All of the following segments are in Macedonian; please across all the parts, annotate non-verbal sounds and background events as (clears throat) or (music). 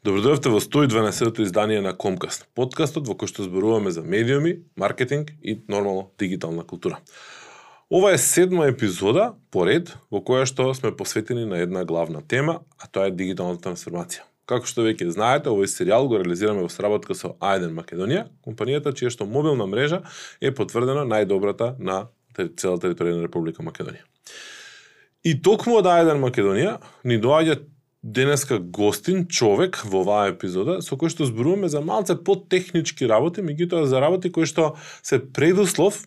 Добродојавте во 112-то издание на Комкаст, подкастот во кој што зборуваме за медиуми, маркетинг и нормално дигитална култура. Ова е седма епизода поред во која што сме посветени на една главна тема, а тоа е дигиталната трансформација. Како што веќе знаете, овој серијал го реализираме во сработка со Айден Македонија, компанијата чија што мобилна мрежа е потврдена најдобрата на целата територија на Република Македонија. И токму од Айден Македонија ни доаѓа денеска гостин, човек во оваа епизода, со кој што зборуваме за малце технички работи, меѓутоа за работи кои што се предуслов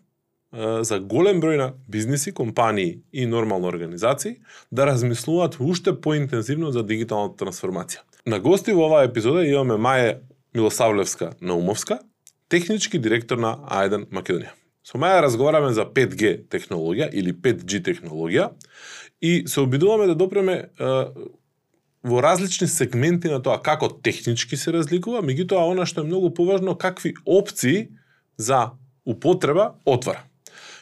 за голем број на бизниси, компании и нормални организации да размислуваат уште поинтензивно за дигиталната трансформација. На гости во оваа епизода имаме Маја Милосавлевска Наумовска, технички директор на А1 Македонија. Со Маја разговараме за 5G технологија или 5G технологија и се обидуваме да допреме во различни сегменти на тоа како технички се разликува, меѓутоа она што е многу поважно какви опции за употреба отвара.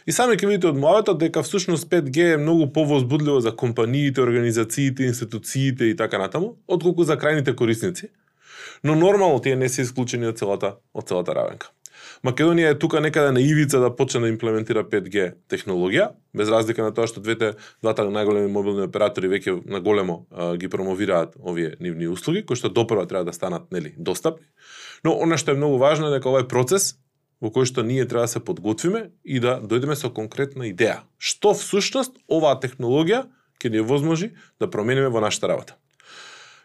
И сами ќе видите од мојата дека всушност 5G е многу повозбудливо за компаниите, организациите, институциите и така натаму, отколку за крајните корисници. Но нормално тие не се исклучени од целата од целата равенка. Македонија е тука некаде на ивица да почне да имплементира 5G технологија, без разлика на тоа што двете двата најголеми мобилни оператори веќе на големо а, ги промовираат овие нивни услуги, кои што допрва треба да станат нели достапни. Но она што е многу важно е дека овој процес во кој што ние треба да се подготвиме и да дојдеме со конкретна идеја. Што всушност оваа технологија ќе ни возможи да промениме во нашата работа.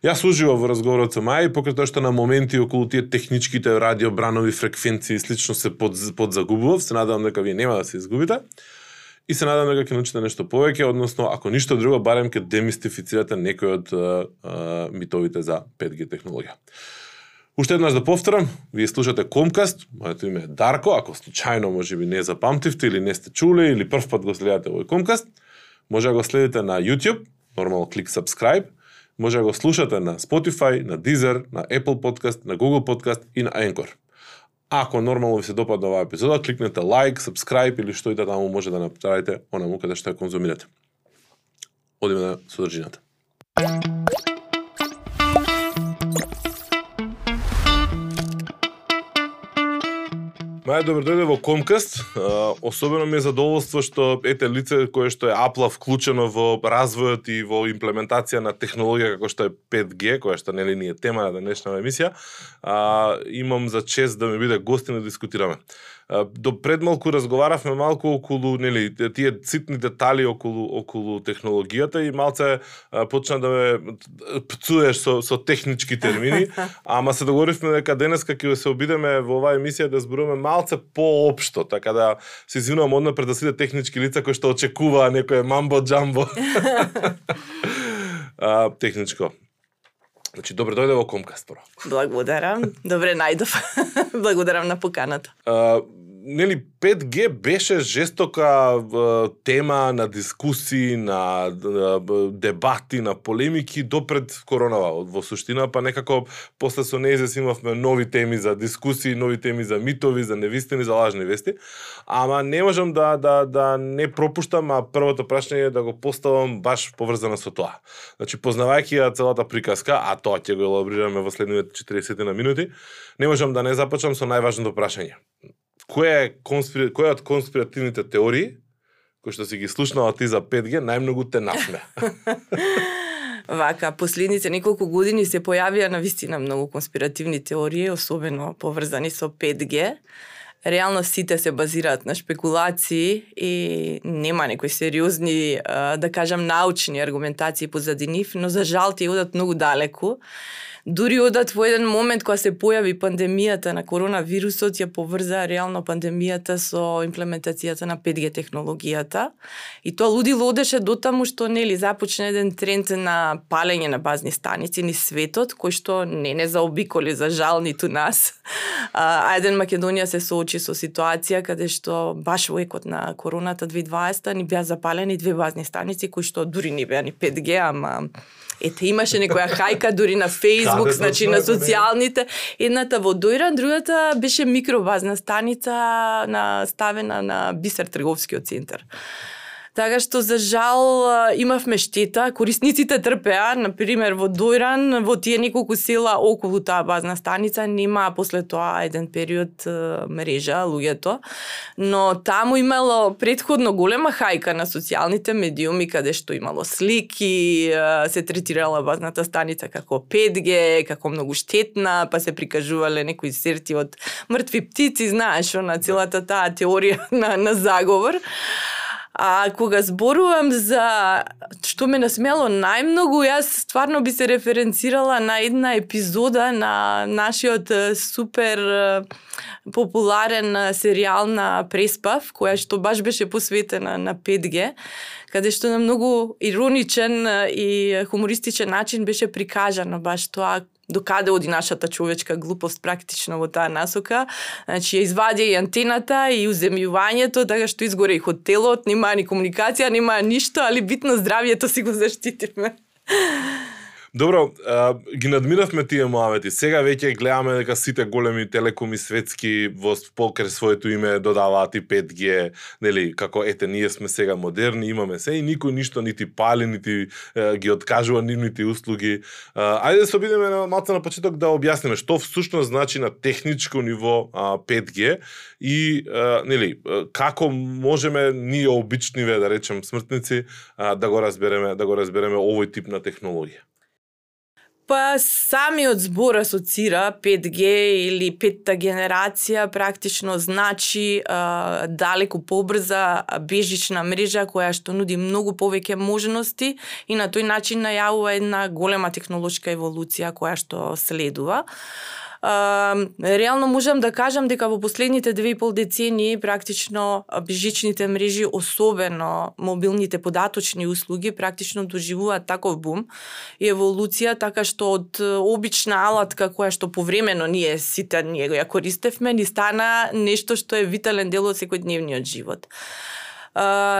Јас уживав во разговорот со Маја и покрај тоа што на моменти околу тие техничките радио бранови фреквенции слично се под, подзагубував, се надевам дека вие нема да се изгубите. И се надевам дека ќе научите нешто повеќе, односно ако ништо друго барем ќе демистифицирате некои од а, а, митовите за 5G технологија. Уште еднаш да повторам, вие слушате Комкаст, моето име е Дарко, ако случајно може би не запамтивте или не сте чуле или прв пат го следите овој Комкаст, може да го следите на YouTube, нормално клик subscribe, може да го слушате на Spotify, на Deezer, на Apple Podcast, на Google Podcast и на Anchor. Ако нормално ви се допадна оваа епизода, кликнете лайк, subscribe или што и да таму може да направите онаму каде што ја конзумирате. Одиме на содржината. Маја, добро дојде во Комкаст. особено ми е задоволство што ете лице кое што е апла вклучено во развојот и во имплементација на технологија како што е 5G, која што нели ни е тема на денешната емисија, а, имам за чест да ми биде гости да дискутираме до пред малку разговаравме малку околу нели тие цитни детали околу околу технологијата и малце почна да ме пцуеш со со технички термини, (laughs) ама се договоривме дека денеска ќе се обидеме во оваа емисија да зборуваме малце поопшто, така да се извинувам однапред да сите технички лица кои што очекуваа некое мамбо джамбо. (laughs) (laughs) а, техничко. Значи, добро дојде во Комкаст, прво. Благодарам. Добре најдов. (laughs) Благодарам на поканата. А, нели 5G беше жестока тема на дискусии, на дебати, на полемики до пред коронава. Во суштина па некако после со неизес имавме нови теми за дискусии, нови теми за митови, за невистини, за лажни вести. Ама не можам да да да не пропуштам, а првото прашање е да го поставам баш поврзано со тоа. Значи познавајќи ја целата приказка, а тоа ќе го елаборираме во следните 40 на минути, не можам да не започнам со најважното прашање која е конспир... која од конспиративните теории кои што си ги слушнала ти за 5G најмногу те насме? (laughs) Вака, последните неколку години се појавија на вистина многу конспиративни теории, особено поврзани со 5G. Реално сите се базираат на спекулации и нема некои сериозни, да кажам, научни аргументации позади нив, но за жал тие одат многу далеку Дури одат во еден момент кога се појави пандемијата на коронавирусот, ја поврза реално пандемијата со имплементацијата на 5G технологијата. И тоа лудило одеше до таму што нели започна еден тренд на палење на базни станици ни светот, кој што не не заобиколи за жал ниту нас. А, еден Македонија се соочи со ситуација каде што баш во екот на короната 2020 ни беа запалени две базни станици кои што дури не беа ни 5G, ама Ете, имаше некоја хајка дури на Facebook, значи на социјалните. Едната во Дојран, другата беше микробазна станица на ставена на Бисер трговскиот центар. Така што за жал имавме штета, корисниците трпеа, на пример во Дојран, во тие неколку села околу таа базна станица нема после тоа еден период мрежа луѓето, но таму имало предходно голема хајка на социјалните медиуми каде што имало слики, се третирала базната станица како 5G, како многу штетна, па се прикажувале некои серти од мртви птици, знаеш, на целата таа теорија (laughs) на, на заговор. А кога зборувам за што ме насмело најмногу, јас стварно би се референцирала на една епизода на нашиот супер популарен серијал на Преспав, која што баш беше посветена на 5G, каде што на многу ироничен и хумористичен начин беше прикажано баш тоа до каде оди нашата човечка глупост практично во таа насока. Значи, ја извади и антената и уземјувањето, така што изгоре и хотелот, нема ни комуникација, нема ништо, али битно здравието си го заштитивме. Добро, а, ги надмиравме тие муавети. Сега веќе гледаме дека сите големи телекоми светски во покер своето име додаваат и 5G, нели, како ете ние сме сега модерни, имаме се и никој ништо нити пали, нити е, ги откажува нивните услуги. А, ајде да се обидеме на малку на почеток да објасниме што всушност значи на техничко ниво а, 5G и а, нели како можеме ние обичниве да речем смртници а, да го разбереме да го разбереме овој тип на технологија. Па самиот збор асоцира 5G или петта генерација практично значи а, далеку побрза бежична мрежа која што нуди многу повеќе можности и на тој начин најавува една голема технолошка еволуција која што следува реално можам да кажам дека во последните две и пол децении практично бежичните мрежи, особено мобилните податочни услуги, практично доживуваат таков бум и еволуција, така што од обична алатка која што повремено ние сите ние ја користевме, ни стана нешто што е витален дел од секојдневниот живот. Uh,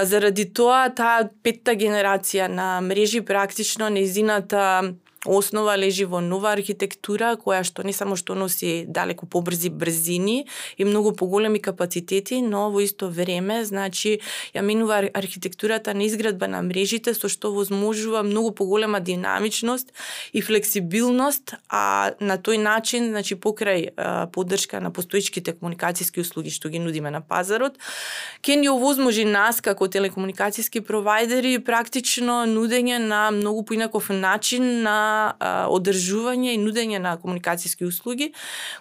заради тоа, таа петта генерација на мрежи практично неизината основа лежи во нова архитектура која што не само што носи далеку побрзи брзини и многу поголеми капацитети, но во исто време, значи, ја минува архитектурата на изградба на мрежите со што возможува многу поголема динамичност и флексибилност, а на тој начин, значи покрај а, поддршка на постоичките комуникацијски услуги што ги нудиме на пазарот, ќе ни овозможи нас како телекомуникацијски провайдери практично нудење на многу поинаков начин на а, одржување и нудење на комуникацијски услуги,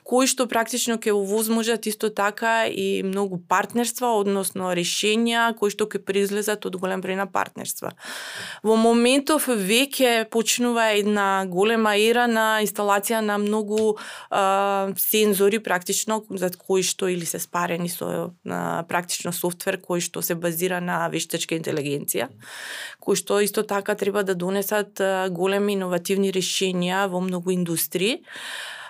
кои што практично ќе овозможат исто така и многу партнерства, односно решенија кои што ќе произлезат од голем број на партнерства. Во моментов веќе почнува една голема ера на инсталација на многу а, сензори практично за кои што или се спарени со а, практично софтвер кој што се базира на вештачка интелигенција, кои што исто така треба да донесат големи иновативни решенија во многу индустрии.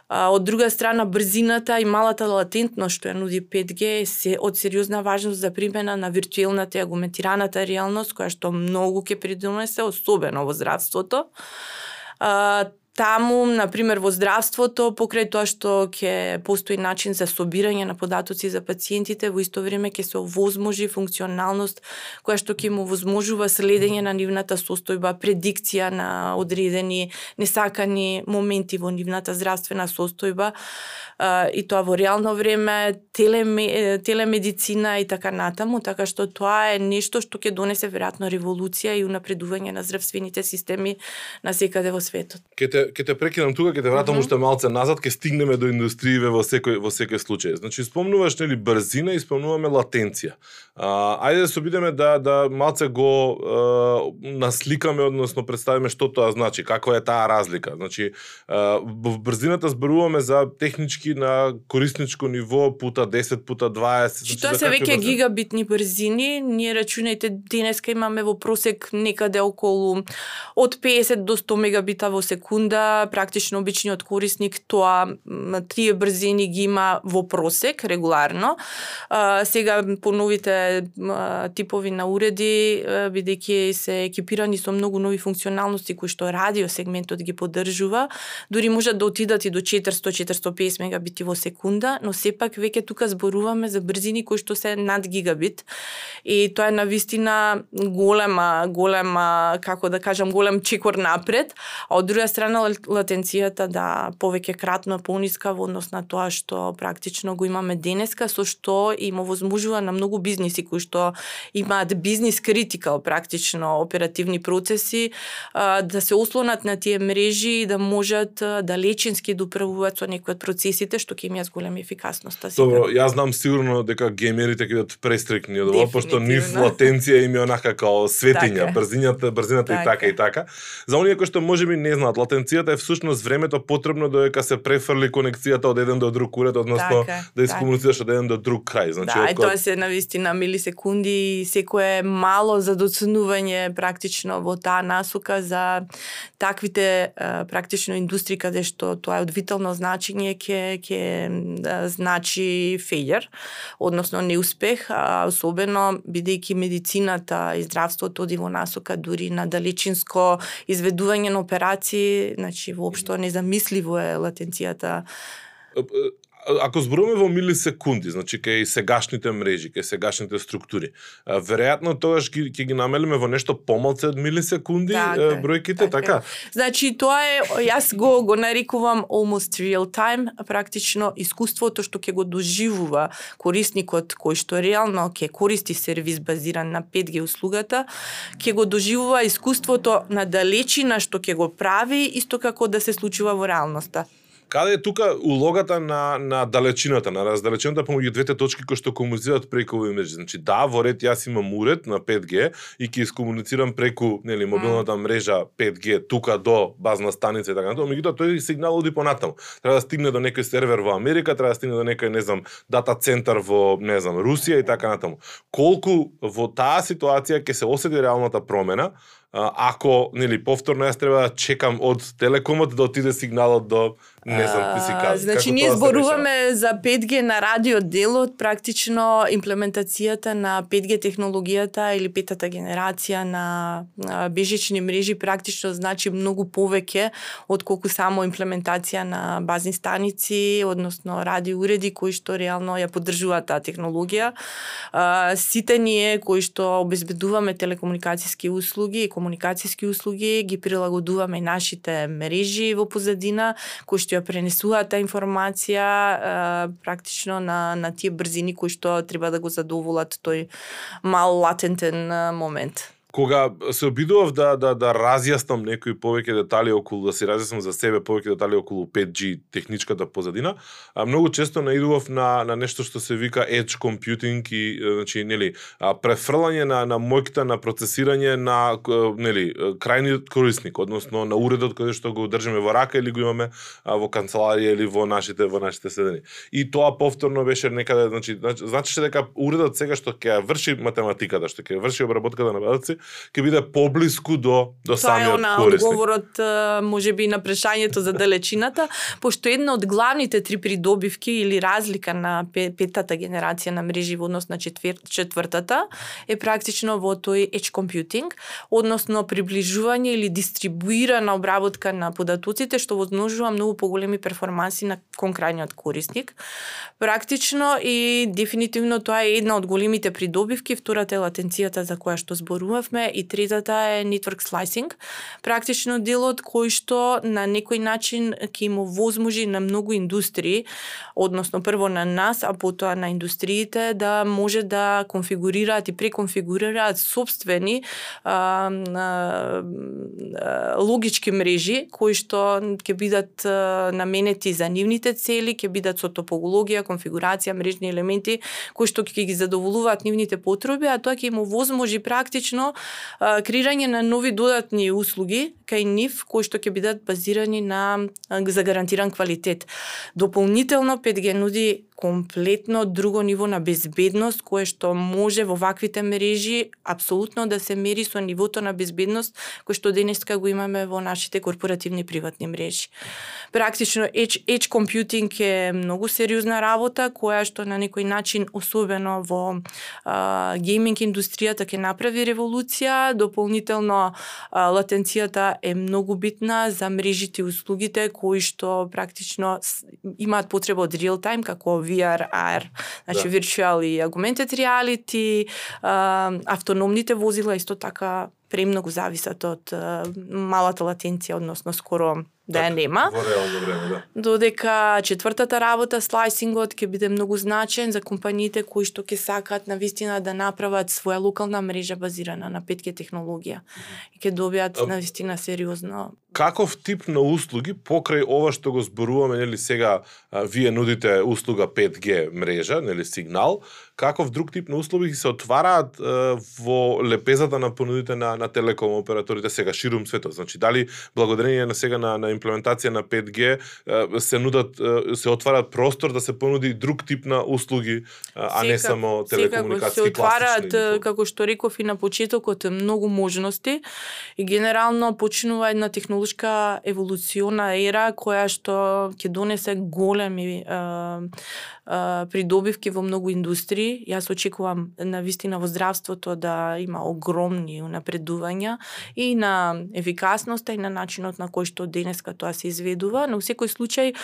А, од друга страна, брзината и малата латентност што ја нуди 5G се од сериозна важност за примена на виртуелната и агументираната реалност, која што многу ќе придонесе, особено во здравството. А, таму, на пример, во здравството, покрај тоа што ќе постои начин за собирање на податоци за пациентите, во исто време ќе се овозможи функционалност која што ќе му возможува следење на нивната состојба, предикција на одредени несакани моменти во нивната здравствена состојба и тоа во реално време, телеме, телемедицина и така натаму, така што тоа е нешто што ќе донесе веројатно револуција и унапредување на здравствените системи на секаде во светот. Кете те ќе те прекинам тука, ќе те вратам mm -hmm. уште малце назад, ќе стигнеме до индустрииве во секој во секој случај. Значи спомнуваш нели брзина и спомнуваме латенција. А, ајде да се обидеме да да малце го а, насликаме, односно представиме што тоа значи, каква е таа разлика. Значи во брзината зборуваме за технички на корисничко ниво пута 10 пута 20. Значи, тоа се веќе гигабитни брзини, ние рачунајте денеска имаме во просек некаде околу од 50 до 100 мегабита во секунда да практично обичниот корисник тоа тие брзини ги има во просек регуларно. А, сега по новите а, типови на уреди бидејќи се екипирани со многу нови функционалности кои што радио сегментот ги поддржува, дури можат да отидат и до 400-450 мегабити во секунда, но сепак веќе тука зборуваме за брзини кои што се над гигабит и тоа е на вистина голема голема како да кажам голем чекор напред, а од друга страна латенцијата да повеќе кратно пониска во однос на тоа што практично го имаме денеска со што им овозможува на многу бизниси кои што имаат бизнис критикал практично оперативни процеси да се ослонат на тие мрежи и да можат да управуваат со некои од процесите што ќе имаат голема ефикасност. Добро, јас знам сигурно дека геймерите ќе бидат престрикни од ова, пошто нив латенција им е онака као светиња, така. брзината, брзината така. и така и така. За оние кои што можеби не знаат, латенцијата е всушност времето потребно додека се префрли конекцијата од еден до друг уред, односно така, да искомуницираш од еден до друг крај. Значи, да, и тоа се на вистина милисекунди и секое мало за доценување практично во таа насока за таквите практично индустрии каде што тоа е од витално значење ќе ќе значи фејер, односно неуспех, а особено бидејќи медицината и здравството оди во насока дури на далечинско изведување на операции, значи воопшто незамисливо е латенцијата ако зборуваме во милисекунди, значи кај сегашните мрежи, кај сегашните структури, веројатно тогаш ќе ги, ги намелиме во нешто помалце од милисекунди така, бројките, така? така? Значи тоа е јас го го нарекувам almost real time, практично искуството што ќе го доживува корисникот кој што реално ќе користи сервис базиран на 5G услугата, ќе го доживува искуството на далечина што ќе го прави исто како да се случува во реалноста. Каде е тука улогата на на далечината, на раздалечената помеѓу двете точки кои што комуницираат преку мрежи? Значи да, во ред јас имам уред на 5G и ќе искомуницирам преку, нели, мобилната мрежа 5G тука до базна станица и така натаму, меѓутоа тој сигнал оди понатаму. Треба да стигне до некој сервер во Америка, треба да стигне до некој, не знам, дата центар во, не знам, Русија и така натаму. Колку во таа ситуација ќе се осети реалната промена, ако нели повторно јас треба да чекам од телекомот да отиде сигналот до не знам ти си кажа. Значи ние зборуваме за 5G на радио делот, практично имплементацијата на 5G технологијата или петата генерација на бежични мрежи практично значи многу повеќе од колку само имплементација на базни станици, односно радио уреди кои што реално ја поддржуваат таа технологија. Сите ние кои што обезбедуваме телекомуникацијски услуги и комуникацијски услуги ги прилагодуваме нашите мрежи во позадина кои што ја пренесуваат таа информација практично на на тие брзини кои што треба да го задоволат тој мал латентен момент кога се обидував да да да разјаснам некои повеќе детали околу да се разјаснам за себе повеќе детали околу 5G техничката позадина, а многу често наидував на на нешто што се вика edge computing и значи нели префрлање на на моќта на процесирање на нели крајниот корисник, односно на уредот кој што го држиме во рака или го имаме во канцеларија или во нашите во нашите седени. И тоа повторно беше некаде, значи значи дека уредот сега што ќе врши математиката, што ќе врши обработката на податоци, ќе биде поблиску до до Тоа самиот е корисник. одговорот можеби на прашањето за далечината, пошто една од главните три придобивки или разлика на петата генерација на мрежи во однос на четвр... четвртата е практично во тој edge computing, односно приближување или дистрибуирана обработка на податоците што возможува многу поголеми перформанси на конкрајниот корисник. Практично и дефинитивно тоа е една од големите придобивки, втората е латенцијата за која што зборувавме спомнавме и третата е network slicing, практично делот кој што на некој начин ќе му возможи на многу индустрии, односно прво на нас, а потоа на индустриите да може да конфигурираат и преконфигурираат собствени а, а, логички мрежи кои што ќе бидат наменети за нивните цели, ќе бидат со топологија, конфигурација, мрежни елементи кои што ќе ги задоволуваат нивните потреби, а тоа ќе му возможи практично креирање на нови додатни услуги кај нив кои што ќе бидат базирани на за гарантиран квалитет. Дополнително 5G нуди комплетно друго ниво на безбедност кое што може во ваквите мрежи апсолутно да се мери со нивото на безбедност кој што денеска го имаме во нашите корпоративни приватни мрежи. Практично edge, edge computing е многу сериозна работа која што на некој начин особено во а, гейминг индустријата ќе направи револуција, дополнително а, латенцијата е многу битна за мрежите и услугите кои што практично имаат потреба од real time како VR, AR, значи да. virtual и augmented reality, автономните возила исто така премногу зависат од малата латенција, односно скоро да ја нема. Во реално време, да. Додека четвртата работа, слайсингот, ќе биде многу значен за компаниите кои што ќе сакаат на вистина да направат своја локална мрежа базирана на 5G технологија и ќе добијат на вистина сериозно. Каков тип на услуги покрај ова што го зборуваме, нели сега а, вие нудите услуга 5G мрежа, нели сигнал, каков друг тип на услуги се отвараат а, во лепезата на понудите на на телеком операторите сега ширум светот. Значи дали благодарение на сега на на имплементација на 5G се нудат се отварат простор да се понуди друг тип на услуги, а не само телекомуникации се отвараат како што реков и на почетокот многу можности и генерално почнува една технолошка еволуциона ера која што ќе донесе големи придобивки во многу индустрии. Јас очекувам на вистина во здравството да има огромни напредувања и на ефикасноста и на начинот на кој што денеска тоа се изведува, но во секој случај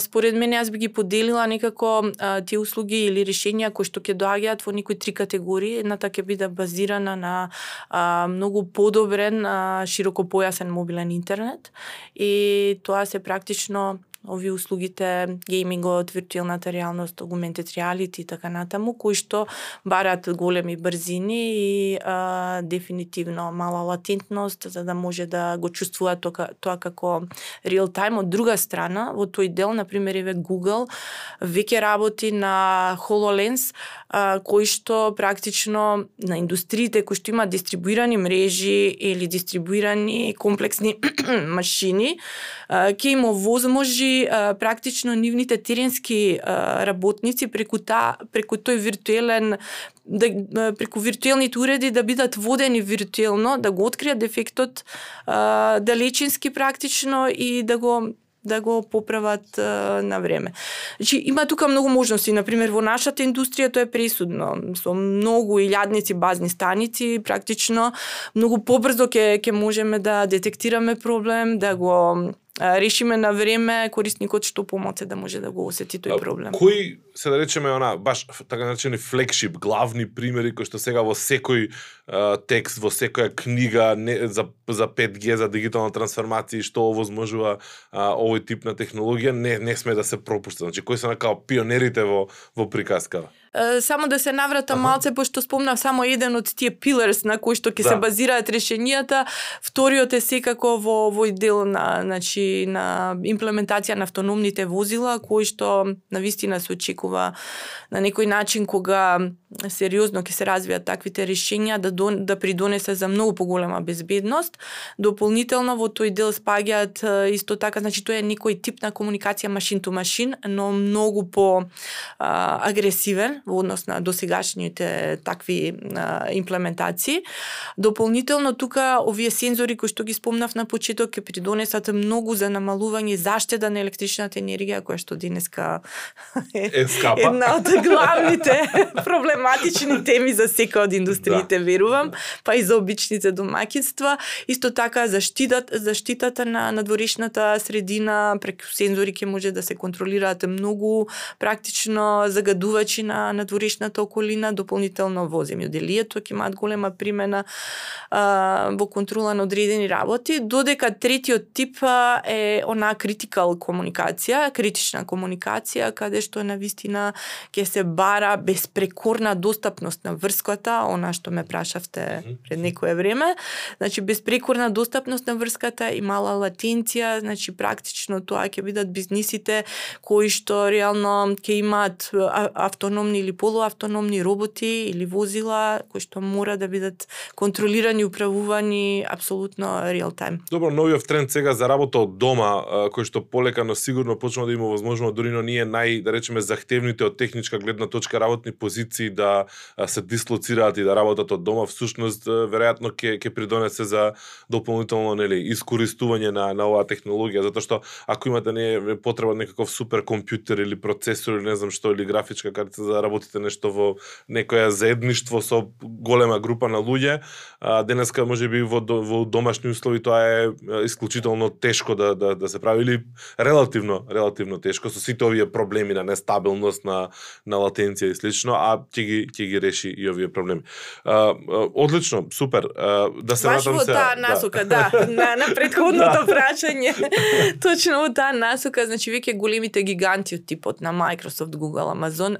според мене јас би ги поделила некако тие услуги или решенија кои што ќе доаѓаат во некои три категории. Едната ќе биде базирана на а, многу подобрен а, широкопојасен мобилен интернет и тоа се практично ови услугите, геймингот, виртуелната реалност, augmented reality и така натаму, кои што бараат големи брзини и а, дефинитивно мала латентност за да може да го чувствува тоа, тоа како real time. Од друга страна, во тој дел, на пример, еве Google веќе работи на HoloLens, а, кои што практично на индустриите кои што имаат дистрибуирани мрежи или дистрибуирани комплексни (clears throat) машини, ќе им овозможи а, практично нивните теренски а, работници преку та преку тој виртуелен да преку виртуелните уреди да бидат водени виртуелно, да го откријат дефектот а, далечински практично и да го да го поправат а, на време. Значи, има тука многу можности. Например, во нашата индустрија тоа е пресудно. Со многу илјадници базни станици, практично, многу побрзо ќе ќе можеме да детектираме проблем, да го решиме на време, корисникот што помоце да може да го осети тој проблем. Кои се да речеме она баш така наречени флекшип, главни примери кои што сега во секој uh, текст, во секоја книга не, за за 5G, за дигитална трансформација што овозможува uh, овој тип на технологија, не не сме да се пропушта. Значи кои се на као пионерите во во приказкава? Само да се навратам ага. малце, пошто спомнав само еден од тие пиларс на кои што ќе да. се базираат решенијата. Вториот е секако во овој дел на, значи, на имплементација на автономните возила, кои што на вистина се очекува на некој начин кога сериозно ќе се развијат таквите решенија да дон, да придонесе за многу поголема безбедност. Дополнително во тој дел спаѓаат исто така, значи тоа е некој тип на комуникација машин to машин, но многу по а, агресивен во однос на досегашните такви а, имплементации. Дополнително тука овие сензори кои што ги спомнав на почеток ќе придонесат многу за намалување заштеда на електричната енергија која што денеска е, една од главните (laughs) проблематични теми за секој од индустриите да. верувам, па и за обичните домаќинства. Исто така заштитата заштитата на надворешната средина преку сензори ќе може да се контролираат многу практично загадувачи на на дворишната околина, дополнително во земјоделието ќе имаат голема примена а, во контрола на одредени работи, додека третиот тип е она критикал комуникација, критична комуникација, каде што на вистина ќе се бара безпрекорна достапност на врската, она што ме прашавте пред некое време, значи безпрекорна достапност на врската и мала латенција, значи практично тоа ќе бидат бизнисите кои што реално ќе имаат автономни или полуавтономни роботи или возила кои што мора да бидат контролирани, управувани апсолутно реал тајм. Добро, новиот тренд сега за работа од дома, кој што полека но сигурно почнува да има возможно дури но ние нај да речеме захтевните од техничка гледна точка работни позиции да се дислоцираат и да работат од дома, всушност веројатно ќе ќе придонесе за дополнително нели искористување на на оваа технологија, затоа што ако имате не потреба некаков супер компјутер или процесор или не знам што или графичка карта за да работите нешто во некоја заедништво со голема група на луѓе, а, денеска можеби во во домашни услови тоа е исклучително тешко да да да се прави или релативно релативно тешко со сите овие проблеми на нестабилност на на латенција и слично, а ќе ги ќе ги реши и овие проблеми. А, одлично, супер. А, да се Баш во таа да. насока, да, да (laughs) на, на предходното да. прашање. (laughs) Точно во таа насока, значи веќе големите гиганти од типот на Microsoft, Google, Amazon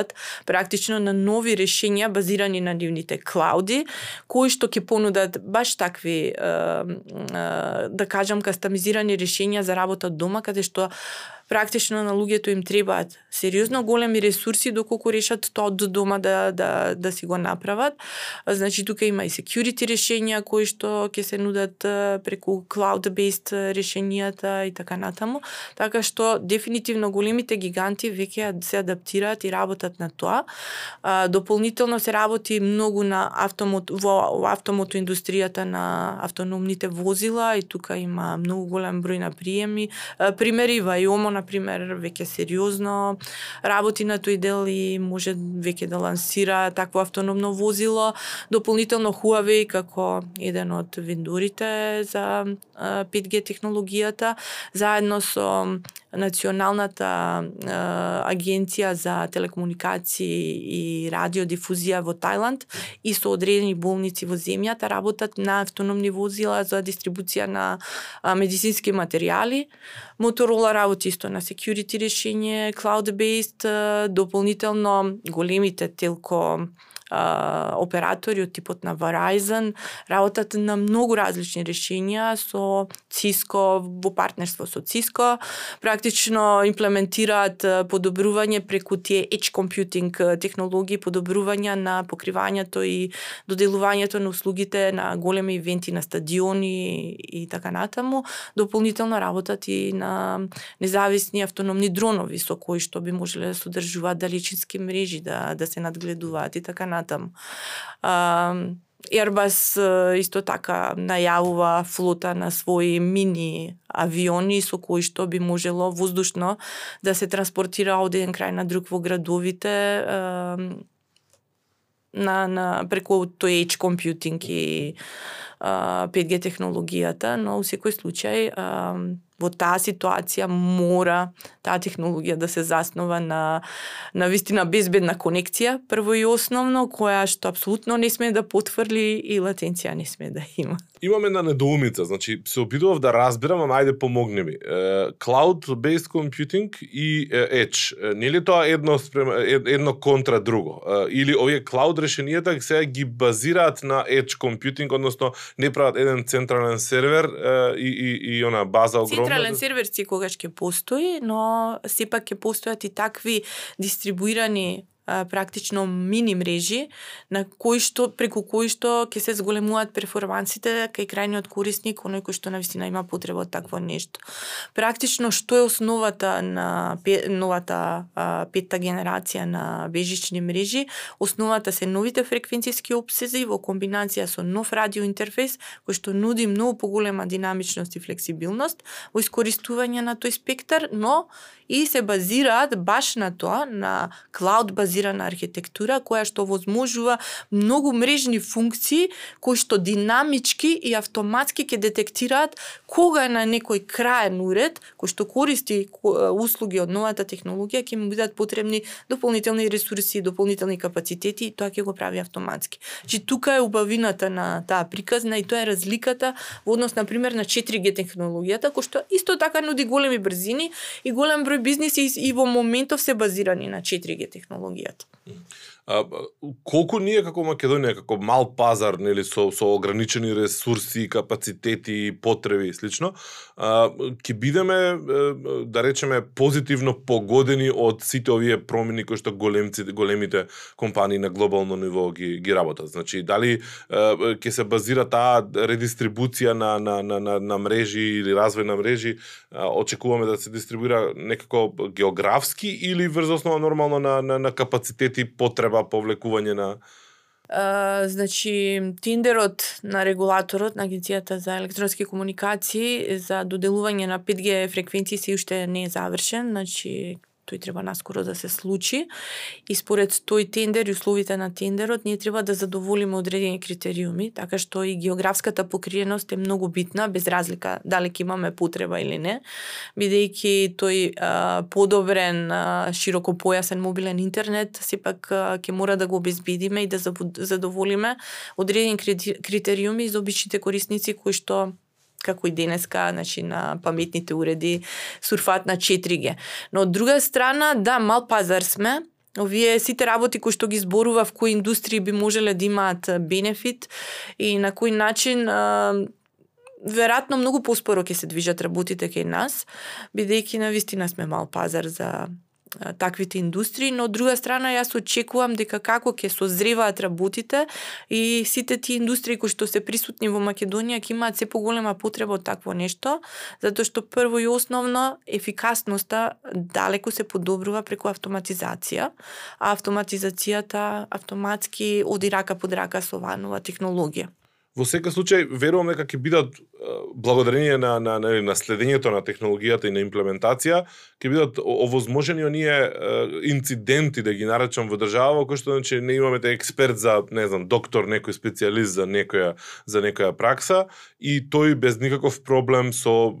работат практично на нови решенија базирани на нивните клауди, кои што ќе понудат баш такви да кажам кастомизирани решенија за работа од дома каде што практично на луѓето им требаат сериозно големи ресурси доколку решат тоа од дома да, да, да си го направат. Значи тука има и security решенија кои што ќе се нудат преку cloud-based решенијата и така натаму. Така што дефинитивно големите гиганти веќе се адаптираат и работат на тоа. Дополнително се работи многу на автомот во, во автомото индустријата на автономните возила и тука има многу голем број на приеми. Примери Вајомо на пример, веќе сериозно работи на тој дел и може веќе да лансира такво автономно возило. Дополнително Huawei како еден од вендорите за 5G технологијата, заедно со Националната е, агенција за телекомуникации и радиодифузија во Тајланд и со одредени болници во земјата работат на автономни возила за дистрибуција на а, медицински материјали. Motorola работи исто на security решение, cloud-based, дополнително големите телко а, оператори од типот на Verizon работат на многу различни решенија со Cisco во партнерство со Cisco. Практично имплементираат подобрување преку тие edge computing технологии подобрување на покривањето и доделувањето на услугите на големи ивенти на стадиони и така натаму. Дополнително работат и на независни автономни дронови со кои што би можеле да содржуваат далечински мрежи да да се надгледуваат и така натаму понатам. А, Airbus исто така најавува флота на своји мини авиони со кои што би можело воздушно да се транспортира од еден крај на друг во градовите на, на преку тој edge computing и 5G технологијата, но во секој случај во таа ситуација мора таа технологија да се заснова на на вистина безбедна конекција, прво и основно, која што апсолутно не сме да потврли и латенција не сме да има. Имаме една недоумица, значи се обидував да разберам, ама ајде помогни ми. Cloud-based computing и Edge, нели тоа едно спрема, едно контра друго? Или овие cloud решенијата сега ги базираат на Edge computing, односно не прават еден централен сервер и, и, и она база огромна? Централен сервер си когаш ќе постои, но сепак ќе постојат и такви дистрибуирани практично мини мрежи на кои што преку кои што ќе се зголемуваат перформансите кај крајниот корисник, оној кој што навистина има потреба од такво нешто. Практично што е основата на новата а, петта генерација на бежични мрежи? Основата се новите фреквенциски обсези во комбинација со нов радио интерфејс кој што нуди многу поголема динамичност и флексибилност во искористување на тој спектар, но и се базираат баш на тоа, на клауд базирана архитектура која што возможува многу мрежни функции кои што динамички и автоматски ќе детектираат кога е на некој краен уред кој што користи услуги од новата технологија ќе му бидат потребни дополнителни ресурси, дополнителни капацитети и тоа ќе го прави автоматски. Значи тука е убавината на таа приказна и тоа е разликата во однос на пример на 4G технологијата кој што исто така нуди големи брзини и голем број бизниси и во моментов се базирани на 4G технологијата. А, колку ние како Македонија, како мал пазар, нели со со ограничени ресурси, капацитети, потреби и слично, ќе бидеме да речеме позитивно погодени од сите овие промени кои што големците големите компании на глобално ниво ги ги работат. Значи, дали ќе се базира таа редистрибуција на на на на, на мрежи или развој на мрежи, очекуваме да се дистрибуира некако географски или врз основа нормално на на, на капацитети потреба повлекување на Uh, значи, тендерот на регулаторот на Агенцијата за електронски комуникации за доделување на 5G фреквенции се уште не е завршен, значи тој треба наскоро да се случи. И според тој тендер и условите на тендерот ние треба да задоволиме одредени критериуми, така што и географската покриеност е многу битна без разлика дали ќе имаме потреба или не, бидејќи тој а, подобрен а, широкопојасен мобилен интернет сепак ќе мора да го обезбедиме и да задоволиме одредени критериуми за обичните корисници кои што како и денеска, значи на паметните уреди сурфат на 4G. Но од друга страна, да, мал пазар сме, овие сите работи кои што ги зборува в кои индустрии би можеле да имаат бенефит и на кој начин веројатно многу поспоро ќе се движат работите кај нас, бидејќи на вистина сме мал пазар за таквите индустрии, но од друга страна јас очекувам дека како ќе созреваат работите и сите тие индустрии кои што се присутни во Македонија ќе имаат се поголема потреба од такво нешто, затоа што прво и основно ефикасноста далеку се подобрува преку автоматизација, а автоматизацијата автоматски оди рака под рака со ванова технологија. Во секој случај верувам дека ќе бидат благодарение на на на, на следењето на технологијата и на имплементација ќе бидат овозможени оние инциденти да ги наречам во држава кој што значи не имаме те експерт за не знам доктор некој специјалист за некоја за некоја пракса и тој без никаков проблем со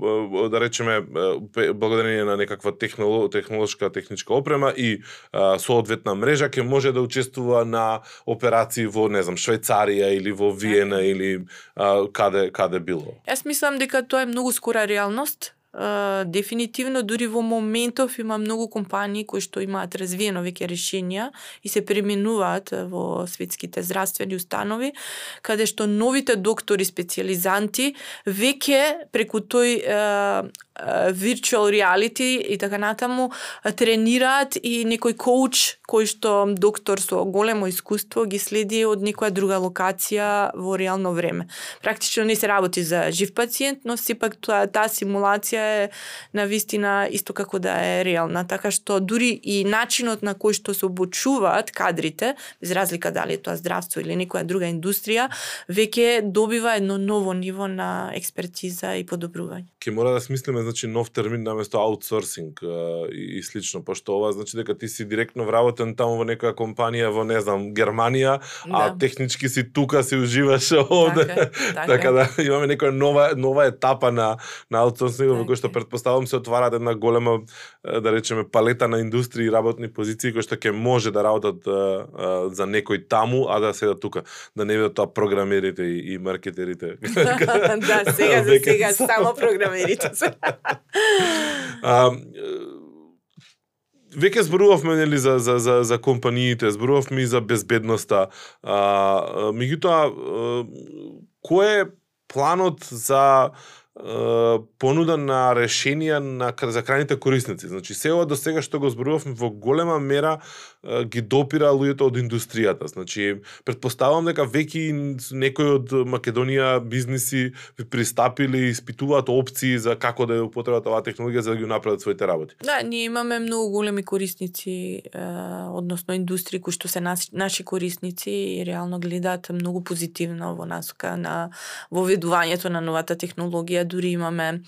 да речеме благодарение на некаква технолог, технолошка техничка опрема и соодветна мрежа ќе може да учествува на операции во не знам Швајцарија или во Виена или или а, каде каде било? Јас мислам дека тоа е многу скора реалност. Uh, дефинитивно дури во моментов има многу компании кои што имаат развиено веќе решенија и се преминуваат во светските здравствени установи, каде што новите доктори специализанти веќе преку тој uh, virtual reality и така натаму тренираат и некој коуч кој што доктор со големо искуство ги следи од некоја друга локација во реално време. Практично не се работи за жив пациент, но сепак тоа таа симулација е на вистина исто како да е реална, така што дури и начинот на кој што се обучуваат кадрите, без разлика дали е тоа здравство или некоја друга индустрија, веќе добива едно ново ниво на експертиза и подобрување. Ке мора да смислиме значи нов термин наместо аутсорсинг и, и слично, пошто ова значи дека ти си директно вработен таму во некоја компанија во не знам Германија, да. а технички си тука си уживаш (laughs) овде. Така, така. така да имаме некоја нова нова етапа на на аутсорсинг во кој што така претпоставам се отвара една голема да речеме палета на индустрии и работни позиции кои што ќе може да работат за некој таму, а да седат тука, да не бидат тоа програмерите и, и маркетерите. (laughs) да, сега за сега само програмерите (laughs) а, веќе зборувавме нели за за за за компаниите, зборувавме и за безбедноста. А, меѓутоа кој е планот за понуда на решенија на за крајните корисници. Значи се ова до сега што го зборувавме во голема мера ги допира луѓето од индустријата. Значи предпоставам дека веќе некои од Македонија бизниси ви пристапиле и испитуваат опции за како да ја употребат оваа технологија за да ги направат своите работи. Да, ние имаме многу големи корисници, е, односно индустрии кои што се наши, наши корисници и реално гледаат многу позитивно во насока на воведувањето на новата технологија дури имаме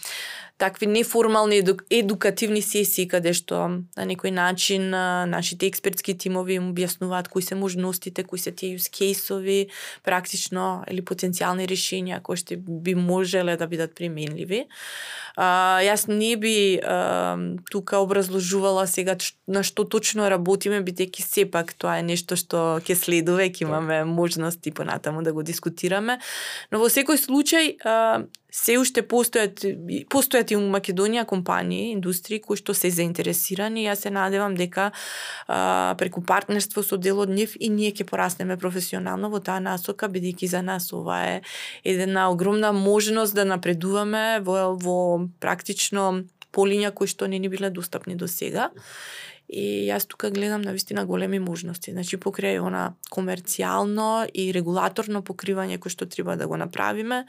такви неформални еду, едукативни сесии каде што на некој начин нашите експертски тимови им објаснуваат кои се можностите, кои се тие use практично или потенцијални решенија кои што би можеле да бидат применливи. А, јас не би а, тука образложувала сега на што точно работиме, бидејќи сепак тоа е нешто што ќе следува ќе имаме можности понатаму да го дискутираме. Но во секој случај а, се уште уште постојат постојат и у Македонија компании, индустрии кои што се заинтересирани. Јас се надевам дека а, преку партнерство со дел од нив и ние ќе пораснеме професионално во таа насока, бидејќи за нас ова е една огромна можност да напредуваме во, во практично полиња кои што не ни биле достапни до сега. И јас тука гледам на вистина големи можности. Значи покрај она комерцијално и регулаторно покривање кој што треба да го направиме,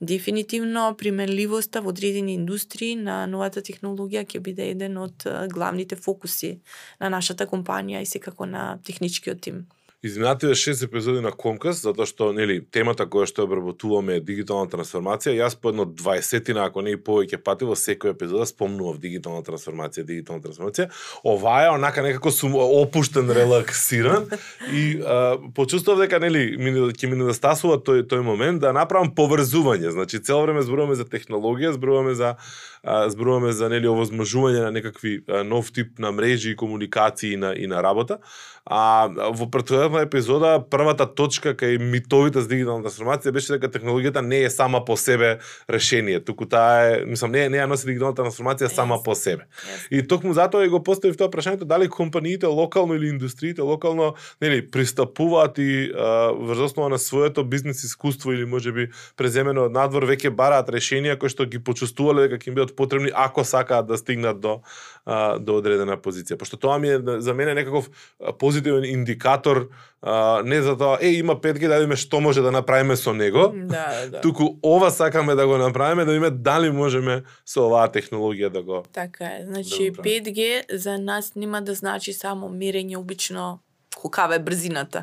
дефинитивно применливоста во одредени индустрии на новата технологија ќе биде еден од главните фокуси на нашата компанија и секако на техничкиот тим изминативе шест епизоди на Комкас, затоа што нели темата која што обработуваме е дигитална трансформација. Јас по едно 20 ако не и повеќе пати во секој епизода да спомнував дигитална трансформација, дигитална трансформација. Ова е онака некако сум опуштен, релаксиран и а, почувствував дека нели ќе ми недостасува тој тој момент да направам поврзување. Значи цело време зборуваме за технологија, зборуваме за зборуваме за нели овозможување на некакви нов тип на мрежи и комуникации и на и на работа. А во претходната епизода првата точка кај митовите за дигитална трансформација беше дека технологијата не е сама по себе решение, туку таа е, мислам, не не ја носи дигиталната трансформација сама по себе. Yes. И токму затоа и го поставив тоа прашањето дали компаниите локално или индустриите локално нели пристапуваат и врз основа на своето бизнес искуство или можеби преземено од надвор веќе бараат решенија кои што ги почувствувале дека ќе им бидат потребни ако сакаат да стигнат до до одредена позиција. Пошто тоа ми е за мене некаков позитивен индикатор а, не за тоа е има 5G да видиме што може да направиме со него. Да, да. (laughs) Туку ова сакаме да го направиме да видиме дали можеме со оваа технологија да го Така е. Значи да 5G за нас нема да значи само мерење обично кава е брзината.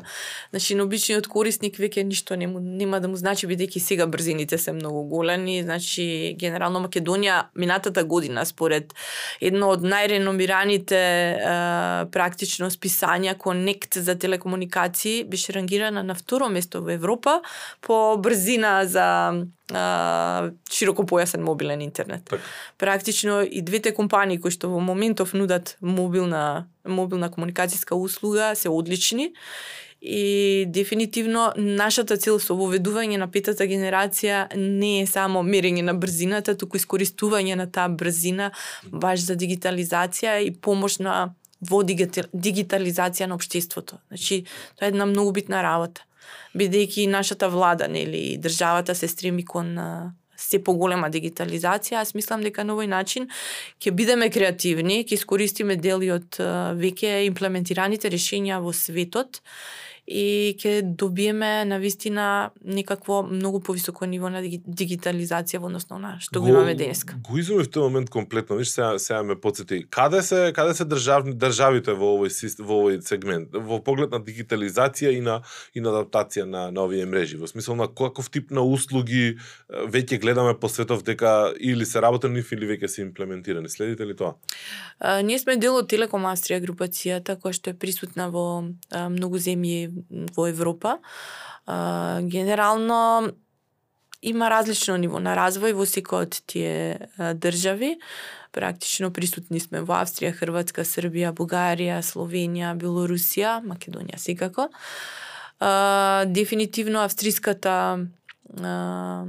Значи, на обичниот корисник веќе ништо не му, нема да му значи, бидејќи сега брзините се многу големи. Значи, генерално Македонија минатата година, според едно од најреномираните е, практично списања Connect за телекомуникации, беше рангирана на второ место во Европа по брзина за а, широкопојасен мобилен интернет. Так. Практично и двете компании кои што во моментов нудат мобилна мобилна комуникацијска услуга се одлични и дефинитивно нашата цел со воведување на петата генерација не е само мерење на брзината, туку искористување на таа брзина баш за дигитализација и помош на во дигитализација на општеството. Значи, тоа е една многу битна работа бидејќи нашата влада, нели, државата се стреми кон се поголема дигитализација, аз мислам дека на овој начин ќе бидеме креативни, ќе искористиме дели од веќе имплементираните решенија во светот и ќе добиеме на вистина некакво многу повисоко ниво на дигитализација во односно на што го, го имаме денеска. Го изуми в тој момент комплетно, виж сега сега ме потсети. Каде се каде се државни државите во овој во овој сегмент, во поглед на дигитализација и на и на адаптација на на овие мрежи, во смисол на каков тип на услуги веќе гледаме по светов дека или се работи нив или веќе се имплементирани. Следите ли тоа? А, ние сме дел од Телеком Австрија групацијата која што е присутна во а, многу земји во Европа. А, генерално има различно ниво на развој во секој од тие држави. Практично присутни сме во Австрија, Хрватска, Србија, Бугарија, Словенија, Белорусија, Македонија секако. А, дефинитивно австриската а,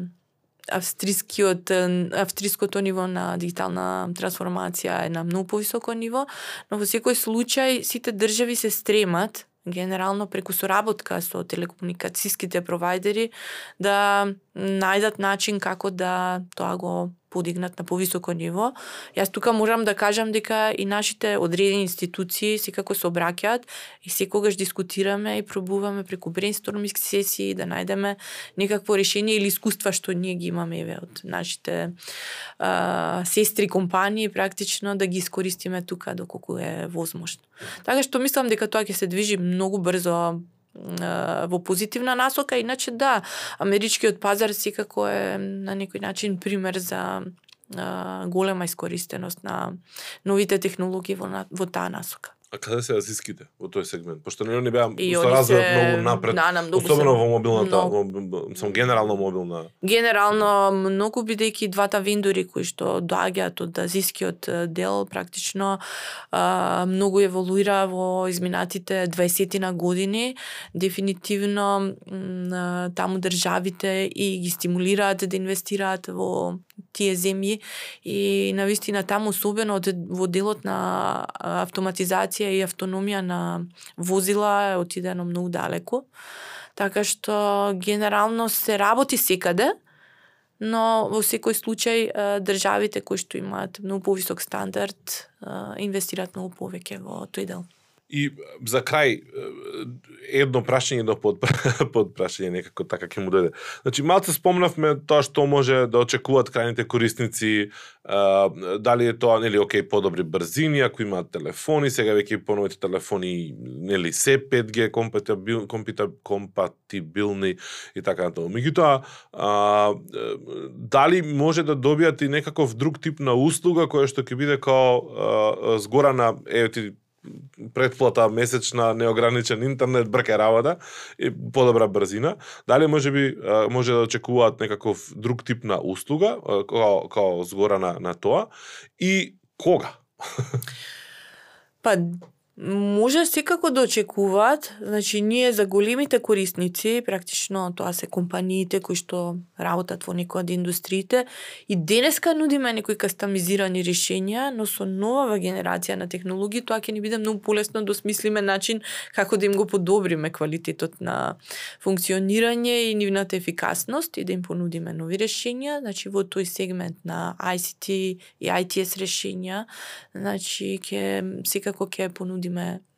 австрискиот австриското ниво на дигитална трансформација е на многу повисоко ниво, но во секој случај сите држави се стремат генерално преку соработка со телекомуникацијските провайдери да најдат начин како да тоа го подигнат на повисоко ниво. Јас тука можам да кажам дека и нашите одредени институции секако се обраќаат и секогаш дискутираме и пробуваме преку брейнсторминг сесии да најдеме некакво решение или искуства што ние ги имаме еве од нашите а, сестри компании практично да ги искористиме тука доколку е возможно. Така што мислам дека тоа ќе се движи многу брзо во позитивна насока, иначе да, америчкиот пазар секако е на некој начин пример за голема искористеност на новите технологии во, во таа насока. А каде се азиските во тој сегмент? Пошто не не беа И они се- многу напред. да, на многу особено се- во мобилната, многу. во, сам генерално мобилна. Генерално, многу бидејќи двата вендори кои што доаѓаат од азискиот дел, практично а, многу еволуира во изминатите 20 на години. Дефинитивно таму државите и ги стимулираат да инвестираат во тие земји и навистина таму особено од- во делот на а, регулација и автономија на возила е отидено многу далеку. Така што генерално се работи секаде, но во секој случај државите кои што имаат многу повисок стандард инвестираат многу повеќе во тој дел. И за крај едно прашање, едно под (laughs) под прашање некако така ќе му дојде. Значи малце спомнавме тоа што може да очекуваат крајните корисници, а, дали е тоа нели окей подобри брзини ако имаат телефони, сега веќе и поновите телефони нели се 5G компатибил, компатибил, компатибилни и така натаму. Меѓутоа, дали може да добијат и некаков друг тип на услуга која што ќе биде као а, згорана еве ти предплата месечна, неограничен интернет, брке работа и подобра брзина. Дали може би може да очекуваат некаков друг тип на услуга као, као згора на, на тоа и кога? Па може секако да очекуваат, значи ние за големите корисници, практично тоа се компаниите кои што работат во некоја од индустриите, и денеска нудиме некои кастомизирани решенија, но со нова генерација на технологии тоа ќе ни биде многу полесно да осмислиме начин како да им го подобриме квалитетот на функционирање и нивната ефикасност и да им понудиме нови решенија, значи во тој сегмент на ICT и ITS решенија, значи ќе секако ќе понудиме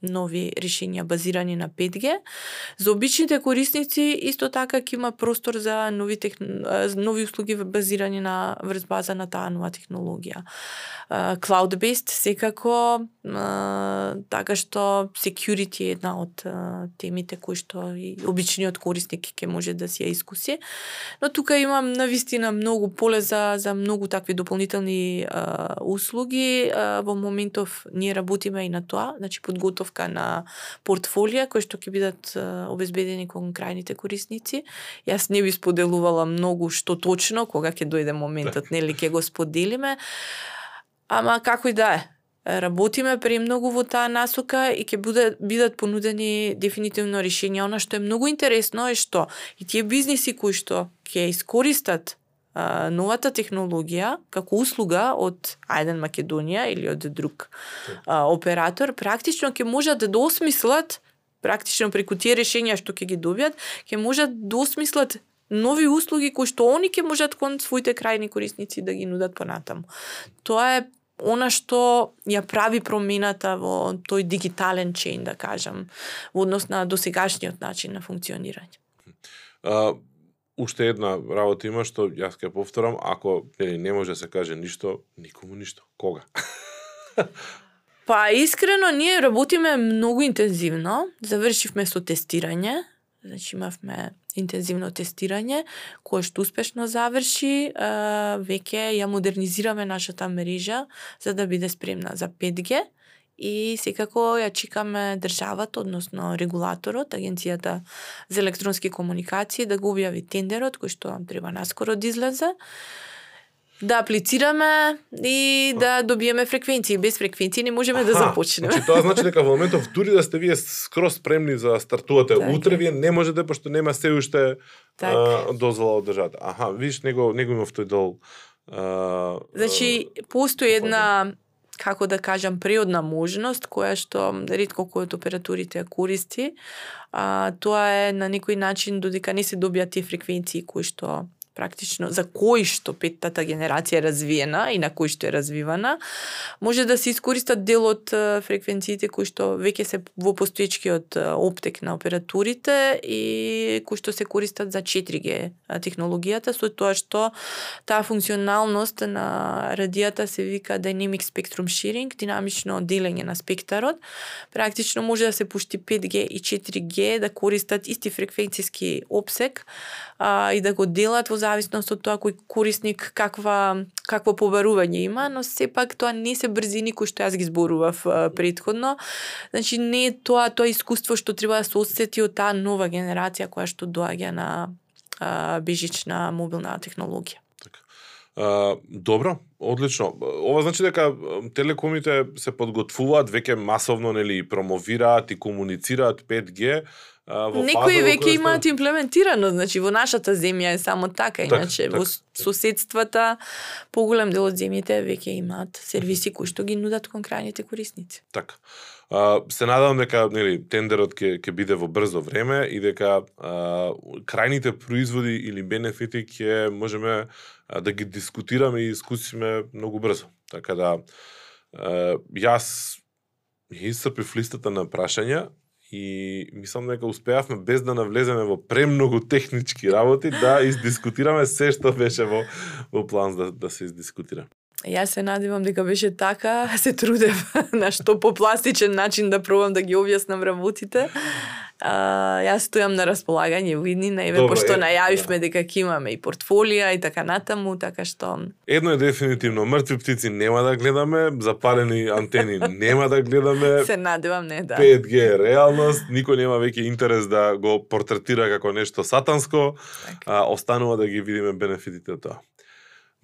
нови решенија базирани на 5G. За обичните корисници исто така ќе има простор за нови техн... нови услуги базирани на врз база на таа нова технологија. Cloud-based секако така што security е една од темите кои што и обичниот корисник ќе може да си ја искуси. Но тука имам навистина многу поле за за многу такви дополнителни услуги. Во моментов ние работиме и на тоа, значи подготовка на портфолија кои што ќе бидат обезбедени кон крајните корисници. Јас не би споделувала многу што точно кога ќе дојде моментот, нели ќе го споделиме. Ама како и да е, работиме премногу во таа насока и ќе буде, бидат понудени дефинитивно решенја. Она што е многу интересно е што и тие бизниси кои што ќе искористат а, новата технологија како услуга од Ајден Македонија или од друг а, оператор, практично ќе можат да осмислат практично преку тие решенија што ќе ги добијат, ќе можат да осмислат нови услуги кои што они ќе можат кон своите крајни корисници да ги нудат понатаму. Тоа е она што ја прави промената во тој дигитален чейн, да кажам, во однос на досегашниот начин на функционирање. А, уште една работа има што јас ќе повторам, ако нели не може да се каже ништо, никому ништо. Кога? (laughs) Па искрено ние работиме многу интензивно. Завршивме со тестирање, значи имавме интензивно тестирање кое што успешно заврши, веќе ја модернизираме нашата мрежа за да биде спремна за 5G и секако ја чекаме државата, односно регулаторот, Агенцијата за електронски комуникации да го објави тендерот кој што треба наскоро да излезе да аплицираме и да добиеме фреквенции. Без фреквенции не можеме да започнеме. Значи тоа значи дека во моментов дури да сте вие скроз спремни за да стартувате Така утре, вие не можете пошто нема се уште Така. а, дозвола од државата. Аха, виж него него имав тој дол. А, Значи, постои една како да кажам, природна можност, која што ретко кој од операторите ја користи. А, тоа е на некој начин додека не се добијат тие фреквенции кои што практично за кој што петтата генерација е развиена и на кој што е развивана, може да се искористат дел од фреквенциите кои што веќе се во постоечкиот оптек на операторите и кои што се користат за 4G технологијата, со тоа што таа функционалност на радијата се вика Dynamic Spectrum Sharing, динамично делење на спектарот. Практично може да се пушти 5G и 4G да користат исти фреквенциски обсек а, и да го делат во зависност од тоа кој корисник каква какво побарување има, но сепак тоа не се брзини кои што јас ги зборував предходно. Значи не е тоа тоа искуство што треба да се осети од таа нова генерација која што доаѓа на а, бежична мобилна технологија. Uh, добро, одлично. Ова значи дека телекомите се подготвуваат веќе масовно нели промовираат и комуницираат 5G во Некои веќе имаат имплементирано, значи во нашата земја е само така, иначе так, во соседствата поголем дел од земјите веќе имаат сервиси кои што ги нудат кон крајните корисници. Така. А, се надевам дека нели тендерот ќе ќе биде во брзо време и дека а, крајните производи или бенефити ќе можеме да ги дискутираме и искусиме многу брзо. Така да јас јас исцрпив листата на прашања и мислам дека успеавме без да навлеземе во премногу технички работи да издискутираме се што беше во во план да да се издискутира. Јас се надевам дека беше така, се трудев (laughs) на што попластичен начин да пробам да ги објаснам работите. А, јас стојам на располагање видни на еве пошто е, најавивме да. дека ќе имаме и портфолија и така натаму, така што Едно е дефинитивно, мртви птици нема да гледаме, запалени антени нема да гледаме. (laughs) Се надевам не да. 5G е реалност, никој нема веќе интерес да го портретира како нешто сатанско, така. а останува да ги видиме бенефитите од тоа.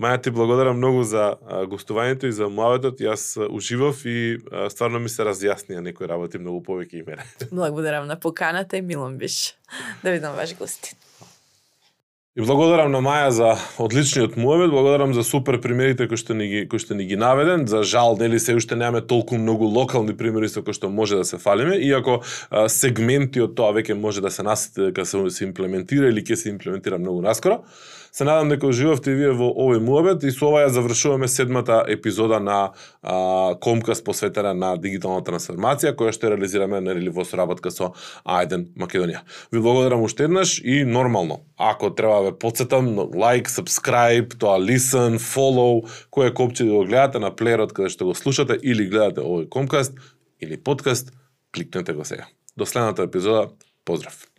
Маја ти благодарам многу за гостувањето и за муаветот. Јас уживав и стварно ми се разјаснија некои работи многу повеќе и мене. (laughs) Благодарам на поканата и милом биш да видам ваш гости. И благодарам на Маја за одличниот муавет, благодарам за супер примерите кои што ни ги кои што ни ги наведен. За жал нели се уште немаме толку многу локални примери со кои што може да се фалиме, иако а, сегменти од тоа веќе може да се насите дека се, се имплементира или ќе се имплементира многу наскоро. Се надам дека уживавте и вие во овој муабет и со ова ја завршуваме седмата епизода на а, Комкас посветена на дигитална трансформација која што реализираме нели во соработка со Ајден Македонија. Ви благодарам уште еднаш и нормално, ако треба ве подсетам лайк, subscribe, тоа listen, follow, кој копче да го гледате на плеерот каде што го слушате или гледате овој Комкаст или подкаст, кликнете го сега. До следната епизода, поздрав!